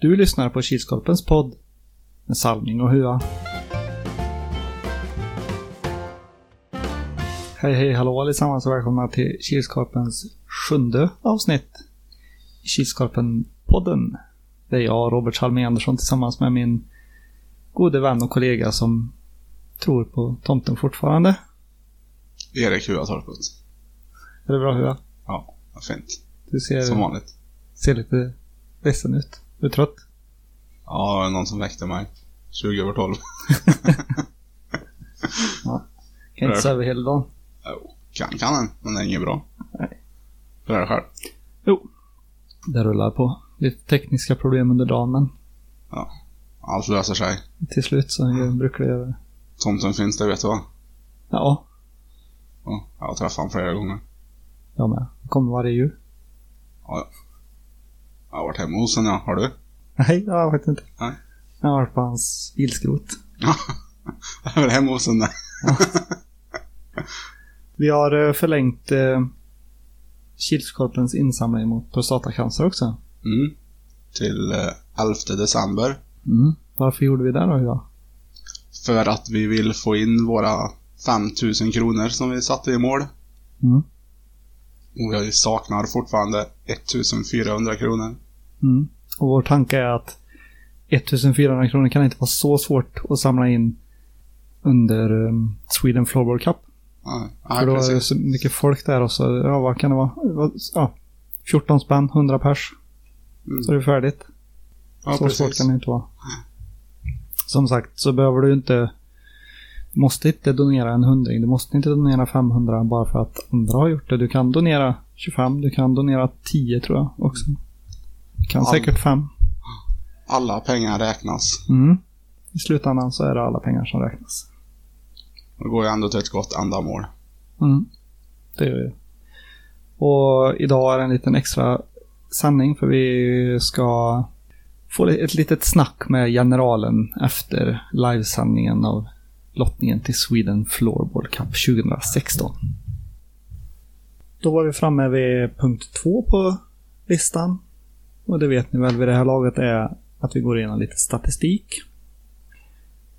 Du lyssnar på Kilskorpens podd med Salming och Hua. Hej hej hallå allesammans och välkomna till Kilskorpens sjunde avsnitt i Kilskorpen-podden. Det är jag, Robert Salming Andersson, tillsammans med min gode vän och kollega som tror på tomten fortfarande. Erik Huatorpet. Är det bra Hua? Ja, vad fint. Du ser, Som vanligt. ser lite ledsen ut. Du är trött? Ja, det var någon som väckte mig. 20 över 12. Kan inte sova hela dagen. Jo, kan kan den, men det är inget bra. Nej. Hur är det själv? Det rullar på. Lite tekniska problem under dagen, men Allt löser sig. till slut så brukar det göra det. Tomten finns, det vet du va? Ja, Ja, jag har träffat honom flera gånger. jag med. Kommer varje jul. Ja, jag har varit hemma hos ja. Har du? Nej, det har jag faktiskt inte. Nej. Jag har varit på hans bilskrot. Jag har varit hemma hos honom. Vi Vi har eh, förlängt eh, Kilskorpens insamling mot prostatacancer också. Mm. Till eh, 11 december. Mm. Varför gjorde vi det då, Hua? För att vi vill få in våra 5000 kronor som vi satte i mål. Mm. Och vi saknar fortfarande 1400 kronor. Mm. Och vår tanke är att 1400 kronor kan inte vara så svårt att samla in under um, Sweden Floorball Cup. För nej, då är det precis. så mycket folk där och så, ja vad kan det vara? Ja, 14 spänn, 100 pers. Mm. Så är det färdigt. Ja, så svårt precis. kan det inte vara. Som sagt så behöver du inte måste inte donera en hundring. Du måste inte donera 500 bara för att andra har gjort det. Du kan donera 25, du kan donera 10 tror jag också. Du kan Ja. säkert 5. Alla pengar räknas. Mm. I slutändan så är det alla pengar som räknas. Det går ju ändå till ett gott ändamål. Mm. Det gör det. Och idag är det en liten extra sändning för vi ska få ett litet snack med generalen efter livesändningen av lottningen till Sweden Floorball Cup 2016. Då var vi framme vid punkt två på listan. Och det vet ni väl vid det här laget är att vi går igenom lite statistik.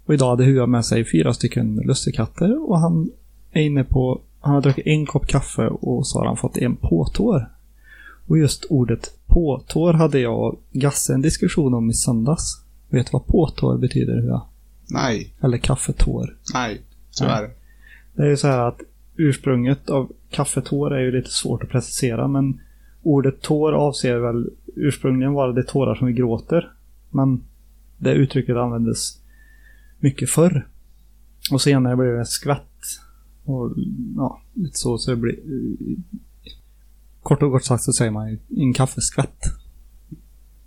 Och idag hade Hua med sig fyra stycken lussekatter och han är inne på, han har druckit en kopp kaffe och så har han fått en påtår. Och just ordet påtår hade jag och Gasse en diskussion om i söndags. Vet du vad påtår betyder Hua? Nej, Eller kaffetår. nej, tyvärr. Det är ju så här att ursprunget av kaffetår är ju lite svårt att precisera men ordet tår avser väl ursprungligen var det tårar som vi gråter. Men det uttrycket användes mycket förr. Och senare blev det skvätt. Och ja, lite så. så det blir, kort och gott sagt så säger man ju en kaffeskvätt.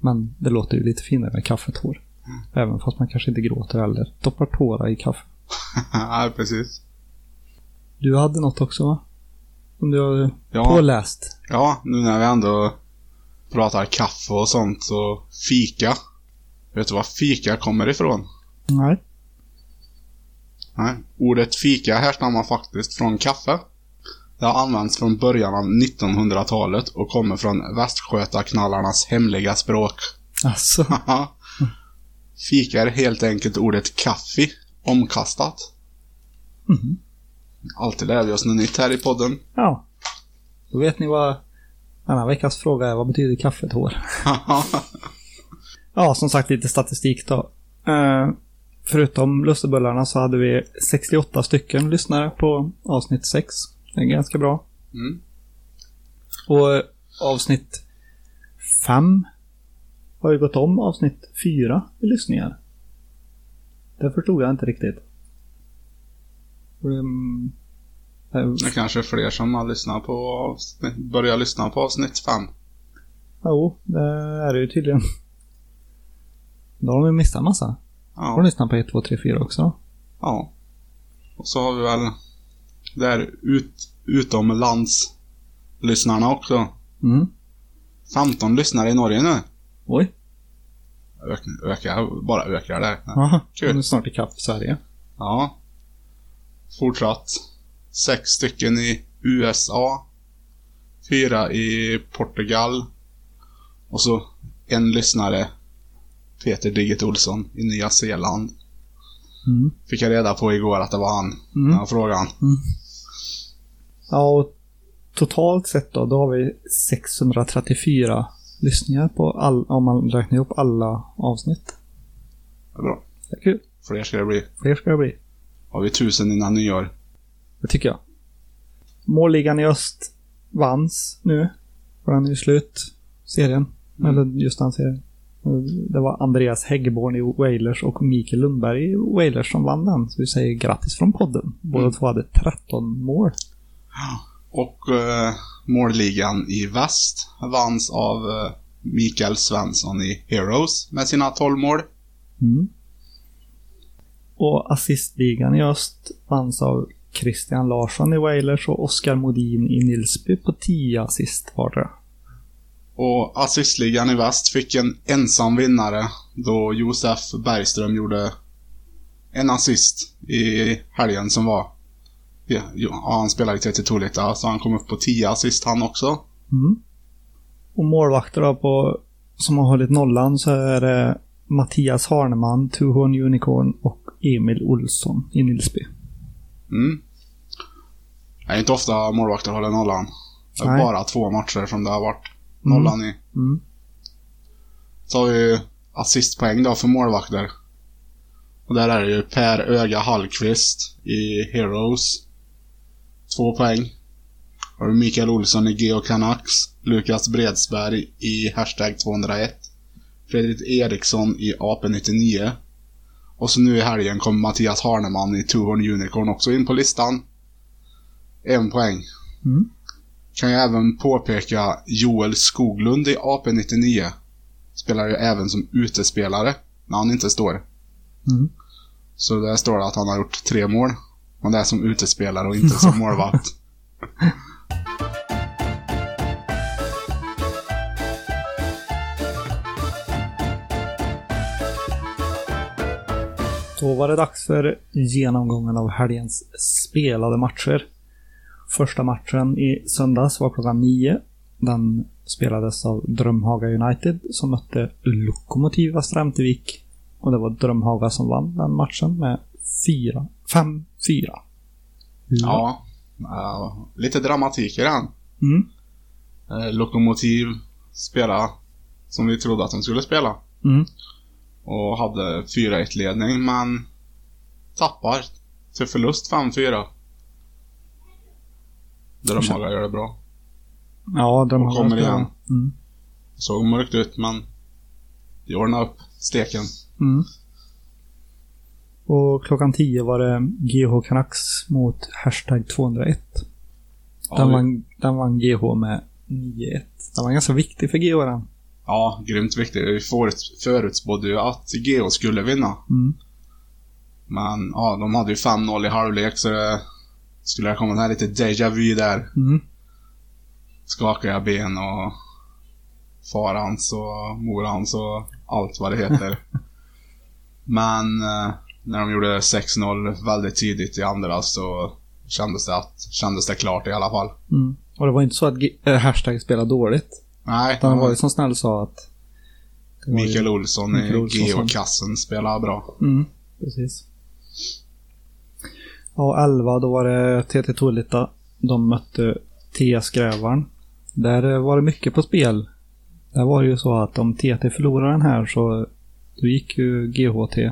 Men det låter ju lite finare med kaffetår. Även fast man kanske inte gråter eller doppar tårar i kaffe. nej, precis. Du hade något också va? Som du har Ja, påläst? ja, nu när vi ändå pratar kaffe och sånt så fika. Vet du var fika kommer ifrån? Nej. Nej. Ordet fika härstammar faktiskt från kaffe. Det har använts från början av 1900-talet och kommer från västgötaknallarnas hemliga språk. Alltså. Fika är helt enkelt ordet kaffe omkastat. Mhm. Alltid lär vi oss något nytt här i podden. Ja. Då vet ni vad denna veckas fråga är. Vad betyder kaffetår? Ja, som sagt lite statistik då. Eh, förutom lussebullarna så hade vi 68 stycken lyssnare på avsnitt 6. Det är ganska bra. Mm. Och avsnitt 5 har ju gått om avsnitt 4 i lyssningar. Det förstod jag inte riktigt. Eh, Det är kanske fler som har lyssnat på avsnitt, börjar lyssna på avsnitt 5. Jo, det är det ju tydligen. Då har de ju missat massa. Har de Ja. lyssnat på 1, 2, 3, 4 också? ja. Och så har vi väl där ut, utomlandslyssnarna också. Mm. 15 lyssnare i Norge nu. Oj. Ök, ökar, bara ökar det. Jaha. Kul. Nu är snart ikapp Sverige. Ja. Fortsatt. Sex stycken i USA. Fyra i Portugal. Och så en lyssnare Peter Digget Olsson i Nya Zeeland. Mm. Fick jag reda på igår att det var han. Mm. Den här frågan. Ja, och totalt sett då, då har vi 634 lyssningar på all, om man räknar ihop alla avsnitt. Det är bra. Det är kul. Fler ska det bli. Fler ska det bli. Har vi tusen innan nyår. Det tycker jag. Målligan i öst vanns nu. För den är ju slut, serien. Mm. Eller just den serien. Det var Andreas Häggborn i Wailers och Mikael Lundberg i Wailers som vann den. Så vi säger grattis från podden. Båda Mm. två hade 13 mål. Och eh, målligan i väst vanns av eh, Mikael Svensson i Heroes med sina 12 mål. Mm. Och assistligan i öst vanns av Christian Larsson i Wailers och Oskar Modin i Nilsby på 10 assist vardera. Och assistligan i väst fick en ensam vinnare då Josef Bergström gjorde en assist i helgen som var. Ja, ja, han spelade i 32 lite, så han kom upp på 10 assist han också. Mm. Och målvakter då på, som har hållit nollan så är det Mattias Harneman, Tuhon Unicorn och Emil Olsson i Nilsby. Mm. Det är inte ofta målvakter håller nollan. Det är Nej. bara två matcher som det har varit nollan i. Mm. Så har vi assistpoäng då för målvakter. Och där är det ju Per Öga Hallqvist i Heroes. Två poäng. Har du Mikael Olsson i Geo Canucks. Lukas Bredsberg i Hashtag 201. Fredrik Eriksson i AP99. Och så nu i helgen kom Mattias Harneman i Tuhorn Unicorn också in på listan. En poäng. Mm. Kan jag även påpeka Joel Skoglund i AP99. Spelar ju även som utespelare när han inte står. Mm. Så där står det att han har gjort tre mål. Det är som utespelare och inte som målvakt. Då var det dags för genomgången av helgens spelade matcher. Första matchen i söndags var klockan nio. Den spelades av Drömhaga United som mötte Lokomotiv Västra Ämtervik. Och det var Drömhaga som vann den matchen med 4, 5-4. Ja. ja, lite dramatik i den. Mm. Eh, Lokomotiv spela som vi trodde att de skulle spela. Mm. Och hade 4-1 ledning men tappar till förlust 5-4. Drömhaga gör det bra. Ja, Drömhaga Och kommer igen. Mm. Såg mörkt ut men de ordnade upp steken. Mm. Och klockan 10 var det GH Canucks mot hashtag 201. Ja, Den, vann, den vann GH med 9-1. Den var ganska viktig för GH den. Ja, grymt viktigt. Vi förut, förutspådde ju att Geo skulle vinna. Mm. Men ja, de hade ju 5-0 i halvlek så det skulle det komma här lite déjà vu där. Mm. Skakiga ben och farans och morans och allt vad det heter. Men eh, när de gjorde 6-0 väldigt tidigt i andra så kändes det, att, kändes det klart i alla fall. Mm. Och det var inte så att äh, hashtag spelade dåligt. Nej, Utan han var ju som snäll sa att... det Mikael Olsson Mikael i Olsson Geokassen spelar bra. Mm, precis. Ja, 11 då var det TT Tullita. De mötte TS Grävaren. Där eh, var det mycket på spel. Där var det ju så att om TT förlorade den här så då gick ju GH till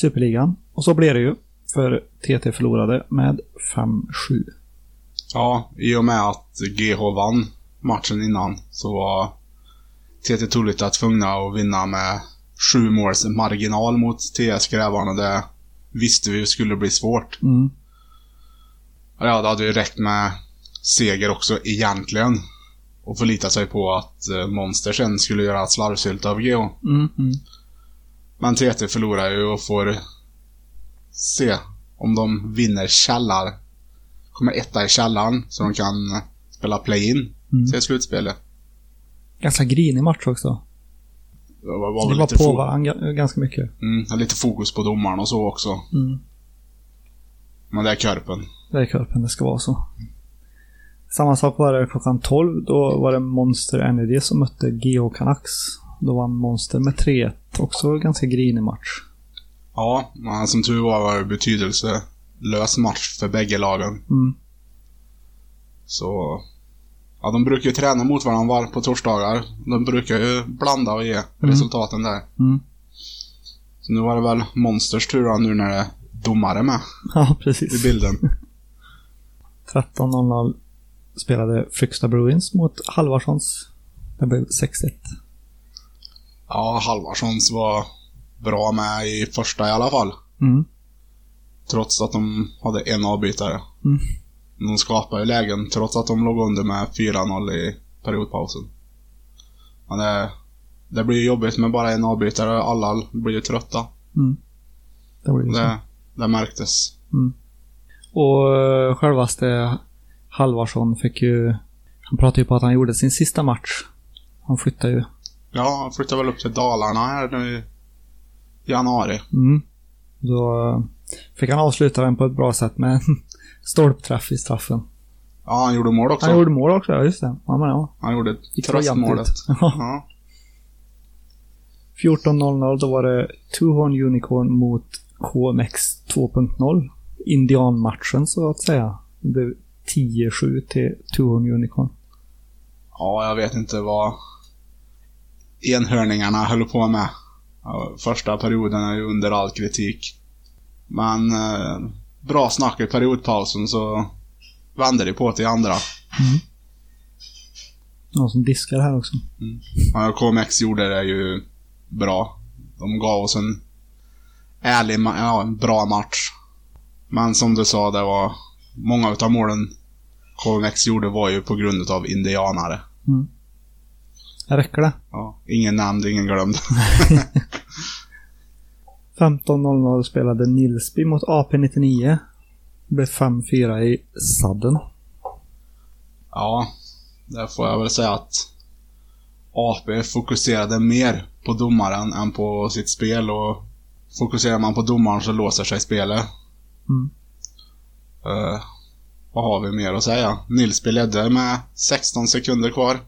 Superligan. Och så blev det ju. För TT förlorade med 5-7. Ja, i och med att GH vann matchen innan så var TT Tullita tvungna att vinna med sju måls marginal mot TS Grävarna. Det visste vi skulle bli svårt. Mm. Ja, det hade ju räckt med seger också egentligen. Och förlita sig på att eh, Monster sen skulle göra ett slarvsylt av GH. Mm, mm. Men TT förlorar ju och får se om de vinner källar. Kommer etta i källaren så de kan spela play-in Mm. till slutspelet. Ganska grinig match också. Det var, var Det var på varandra ga- ganska mycket. mm, lite fokus på domaren och så också. Mm. Men det är Körpen. Det är Körpen, det ska vara så. Samma sak var det klockan 12. Då var det Monster Energy som mötte GH Canucks. Då vann Monster med 3-1. Också ganska grinig match. Ja, men som tur var var det betydelselös match för bägge lagen. Mm. Så... Ja, de brukar ju träna mot varandra var på torsdagar. De brukar ju blanda och ge resultaten där. Mm. Så nu var det väl Monsters tur då, nu när det är domare med Ja, i precis. bilden. 13.00 spelade Fryksta Bruins mot Halvarssons. Det blev 6-1. Ja, Halvarssons var bra med i första i alla fall. Mm. Trots att de hade en avbytare. Mm. De skapade ju lägen trots att de låg under med 4-0 i periodpausen. Men det, det blir jobbigt med bara en avbytare. Alla blir ju trötta. Mm. Det så. Det, det märktes. Och eh, självaste Halvarsson fick ju... Han pratade ju på att han gjorde sin sista match. Han flyttade ju. Ja, han flyttade väl upp till Dalarna här nu i januari. Mm. Då eh, fick han avsluta den på ett bra sätt med en stolpträff i straffen. Ja, han gjorde mål också. Han gjorde mål också, ja just det. Ja, men ja. Han gjorde tröstmålet. Ja. Ja. 14.00 då var det Two Horn Unicorn mot KMX 2.0. Indianmatchen så att säga. Det blev 10-7 till Two Horn Unicorn. ja, jag vet inte vad enhörningarna höll på med. Första perioden är ju under all kritik. Men eh, bra snack i periodpausen så vände det på till andra. Någon som diskar här också. Ja, KMX gjorde det ju bra. De gav oss en ärlig, ja, en bra match. Men som du sa, det var många utav målen KMX gjorde var ju på grund av indianare. Räcker det? Ja, ingen nämnd, ingen glömd. 15.00 spelade Nilsby mot AP99. Det blev 5-4 i sadden. Ja, där får jag väl säga att AP fokuserade mer på domaren än på sitt spel och fokuserar man på domaren så låser sig spelet. Mm. Eh, vad har vi mer att säga? Nilsby ledde med 16 sekunder kvar.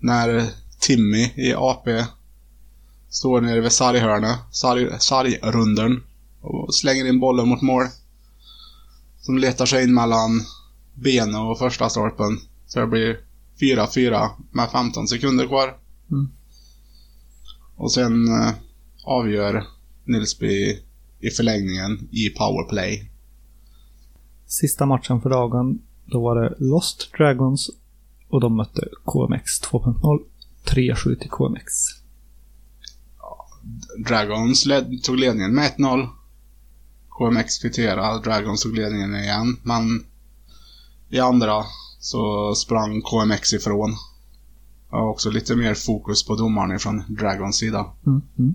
När Timmy i AP står nere vid sarghörnet, sarg, sargrunden och slänger in bollen mot mål. Som letar sig in mellan benen och första stolpen. Så det blir 4-4 med 15 sekunder kvar. Mm. Och sen eh, avgör Nilsby i förlängningen i powerplay. Sista matchen för dagen, då var det Lost Dragons och de mötte KMX 2.0. 3-7 till KMX. Dragons led, tog ledningen med 1-0. KMX kvitterade, Dragons tog ledningen igen, men i andra så sprang KMX ifrån. Och också lite mer fokus på domaren från Dragons sida. Mm. Mm.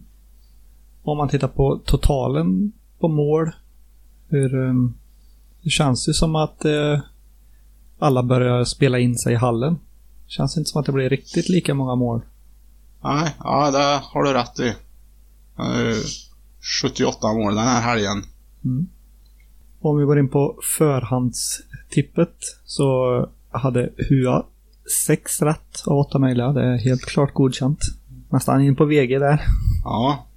Om man tittar på totalen på mål. Hur, um, det känns ju som att eh, alla börjar spela in sig i hallen. Känns inte som att det blir riktigt lika många mål. Nej, ja det har du rätt i. Eh, 78 mål den här helgen. Om vi går in på förhandstippet så hade Hua sex rätt av åtta möjliga. Det är helt klart godkänt. Nästan in på VG där. Ja.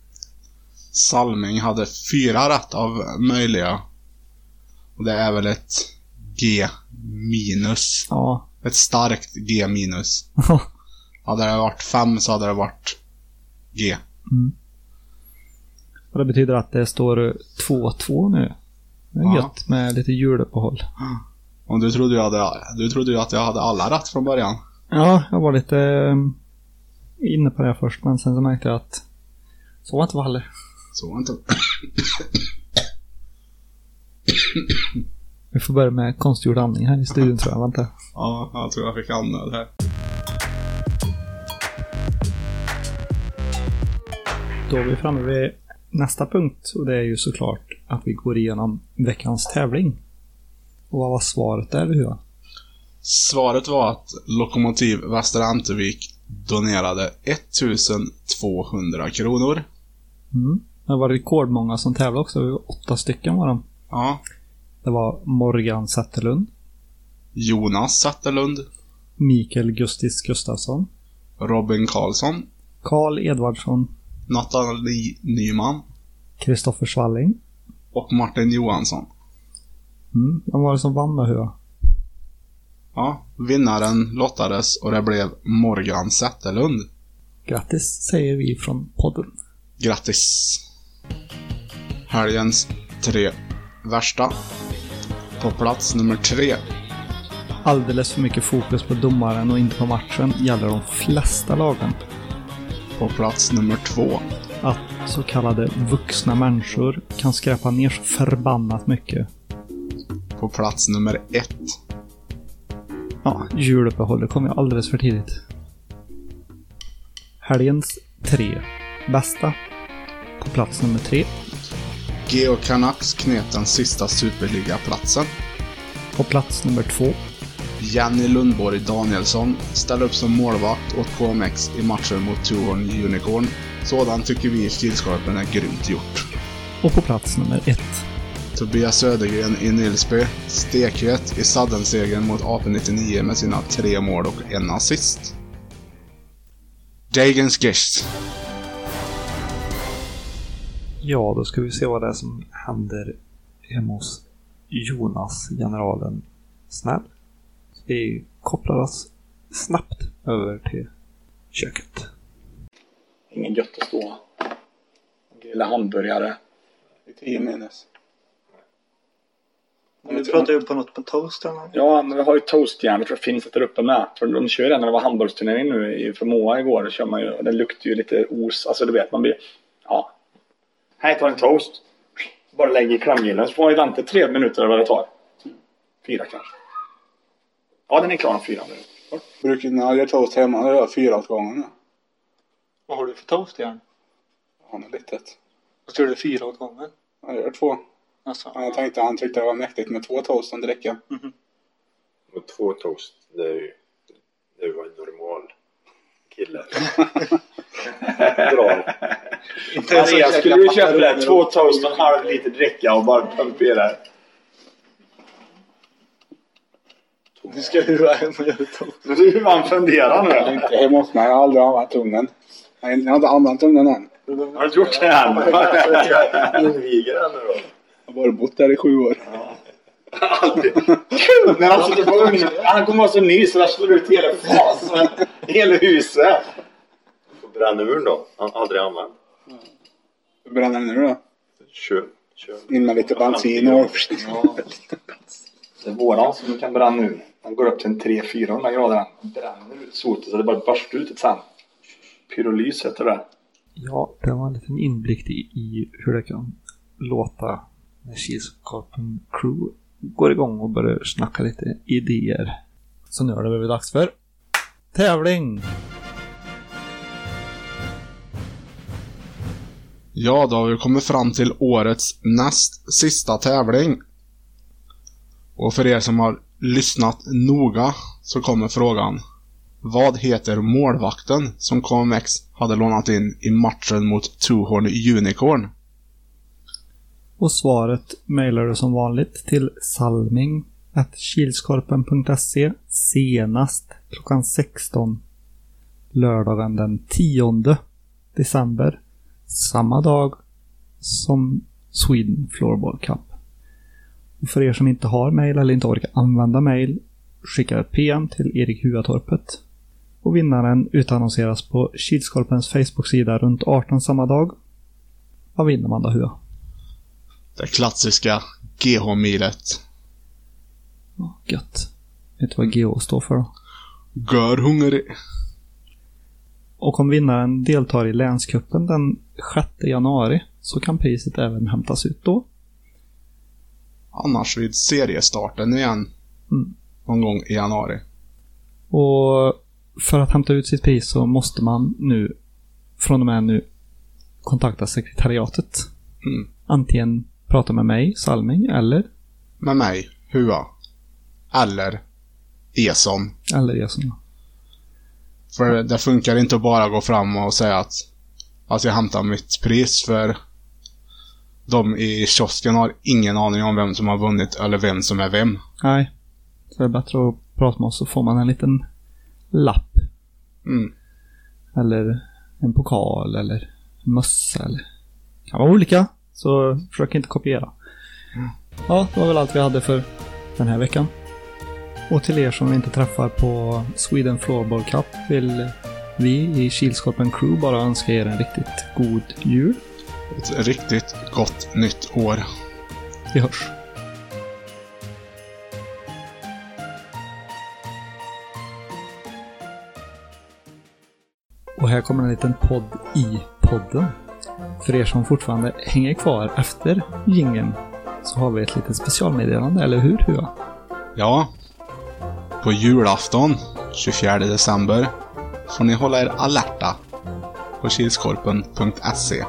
Salming hade fyra rätt av möjliga. Och det är väl ett G minus. Ja. Ett starkt G minus. Hade det varit fem så hade det varit G. Och det betyder att det står 2-2 nu. Det är Ja. gött med lite juluppehåll. Och du trodde, ju hade, du trodde ju att jag hade alla rätt från början. Ja, jag var lite um, inne på det först, men sen så märkte jag att så var inte fallet. Så var inte. Vi får börja med konstgjord andning här i studion tror jag. Vänta. Ja, jag tror jag fick andnöd här. Då är vi framme vid nästa punkt och det är ju såklart att vi går igenom veckans tävling. Och vad var svaret där, hur? Svaret var att Lokomotiv Västra Antevik donerade 1200 kronor. Mm. Det var rekordmånga som tävlade också. Åtta stycken var de. Ja. Det var Morgan Zetterlund, Jonas Zetterlund, Mikael Gustis Gustafsson, Robin Karlsson, Karl Edvardsson, Nathalie Nyman Kristoffer Svalling. och Martin Johansson. Mm. Vem var det som vann då? Ja, vinnaren lottades och det blev Morgan Zetterlund. Grattis säger vi från podden. Grattis! Helgens tre värsta. På plats nummer tre. Alldeles för mycket fokus på domaren och inte på matchen gäller de flesta lagen. På plats nummer två. Att så kallade vuxna människor kan skräpa ner så förbannat mycket. På plats nummer ett. Ja, juluppehållet kom ju alldeles för tidigt. Helgens tre bästa. På plats nummer tre. Geo Canucks knep den sista superligaplatsen. På plats nummer två. Jenny Lundborg Danielsson ställer upp som målvakt åt KMX i matchen mot Tuhorn Unicorn. Sådant tycker vi i Kilskorpen är grymt gjort. Och på plats nummer ett. Tobias Södergren i Nilsby, stekhet i saddensegern mot AP-99 med sina tre mål och en assist. Dagens Gest. Ja, då ska vi se vad det är som händer hemma hos Jonas, generalen Snäll. Vi kopplar oss snabbt över till köket. Ingen gött att stå och grilla hamburgare. I 10 minus. Du pratar ju på något på toast eller? Ja, men vi har ju toastjärn. Jag tror det finns ett där uppe med. För de kör ju den när det var hamburgsturnering nu i- för Moa igår. Då kör man ju, och det luktar ju lite os. Alltså du vet, man blir... Ja. Här tar en toast. Bara lägger i klämgrillen så får man ju vänta tre minuter eller vad det tar. Fyra kanske. Ja, den är klar om fyra minuter. Brukar när jag gör toast hemma, då gör jag fyra åt gången. Vad har du för toastjärn? Han är litet. Då kör du fyra åt gången. Jag gör två. Alltså. Jag tänkte han tyckte det var mäktigt med två toast under räcka. Och två toast, det är ju... Det var en normal kille. Drar. Andreas, skulle du köpa det? Två toast och en halv liter dricka och bara pumpera. Nu ska du vara hem och göra toast. Hur han funderar nu. Inte hemma hos mig, jag har aldrig använt ugnen. Jag har inte använt ugnen än. Har du inte gjort det än? Inviger den nu då. Jag har bara bott där i sju år. När han sitter på ugnen. Han kommer vara så ny så där slår ut hela fasen. Hela huset. Och Brännur då? Han aldrig använt. Hur bränner den nu då? Kör. Kör. In med lite bensin och... Det är våran som kan bränna ur. Den går upp till en 300-400 grader. Den bränner ut sotet så det bara barstar ut ett sen. Pyrolys heter det. Ja, det var en liten inblick i, i hur det kan låta när Kilskorpen Crew går igång och börjar snacka lite idéer. Så nu har det blivit dags för tävling! Ja, då har vi kommit fram till årets näst sista tävling. Och för er som har lyssnat noga så kommer frågan. Vad heter målvakten som KMX hade lånat in i matchen mot Tuhorn Unicorn? Och svaret mejlar du som vanligt till salming kilskorpen.se senast klockan 16 lördagen den 10 december. Samma dag som Sweden Floorball Cup. Och för er som inte har mejl eller inte orkar använda mejl skicka ett PM till Erik Huatorpet. Och vinnaren utannonseras på Kilskorpens Facebook-sida runt 18 samma dag. Vad vinner man då Hua? Det klassiska GH-milet. Gött. Vet du vad GH står för då? Gör hungrig. Och om vinnaren deltar i länskuppen den 6 januari så kan priset även hämtas ut då. Annars vid seriestarten igen. Mm. Någon gång i januari. Och för att hämta ut sitt pris så måste man nu, från och med nu, kontakta sekretariatet. Mm. Antingen prata med mig, Salming, eller, Med mig, Hua. Eller Eson. eller Jason. För det funkar inte att bara gå fram och säga att, att jag hämtar mitt pris för de i kiosken har ingen aning om vem som har vunnit eller vem som är vem. Nej. Så det är bättre att prata med oss så får man en liten lapp. Mm. Eller en pokal eller en mössa eller... Det kan vara olika. Så försök inte kopiera. Ja, det var väl allt vi hade för den här veckan. Och till er som vi inte träffar på Sweden Floorball Cup vill vi i Kilskorpen Crew bara önska er en riktigt god jul. Ett riktigt gott nytt år. Vi hörs. Och här kommer en liten podd i podden. För er som fortfarande hänger kvar efter gingen så har vi ett litet specialmeddelande, eller hur Hua? Ja. På julafton, 24 december, får ni hålla er alerta på kilskorpen.se.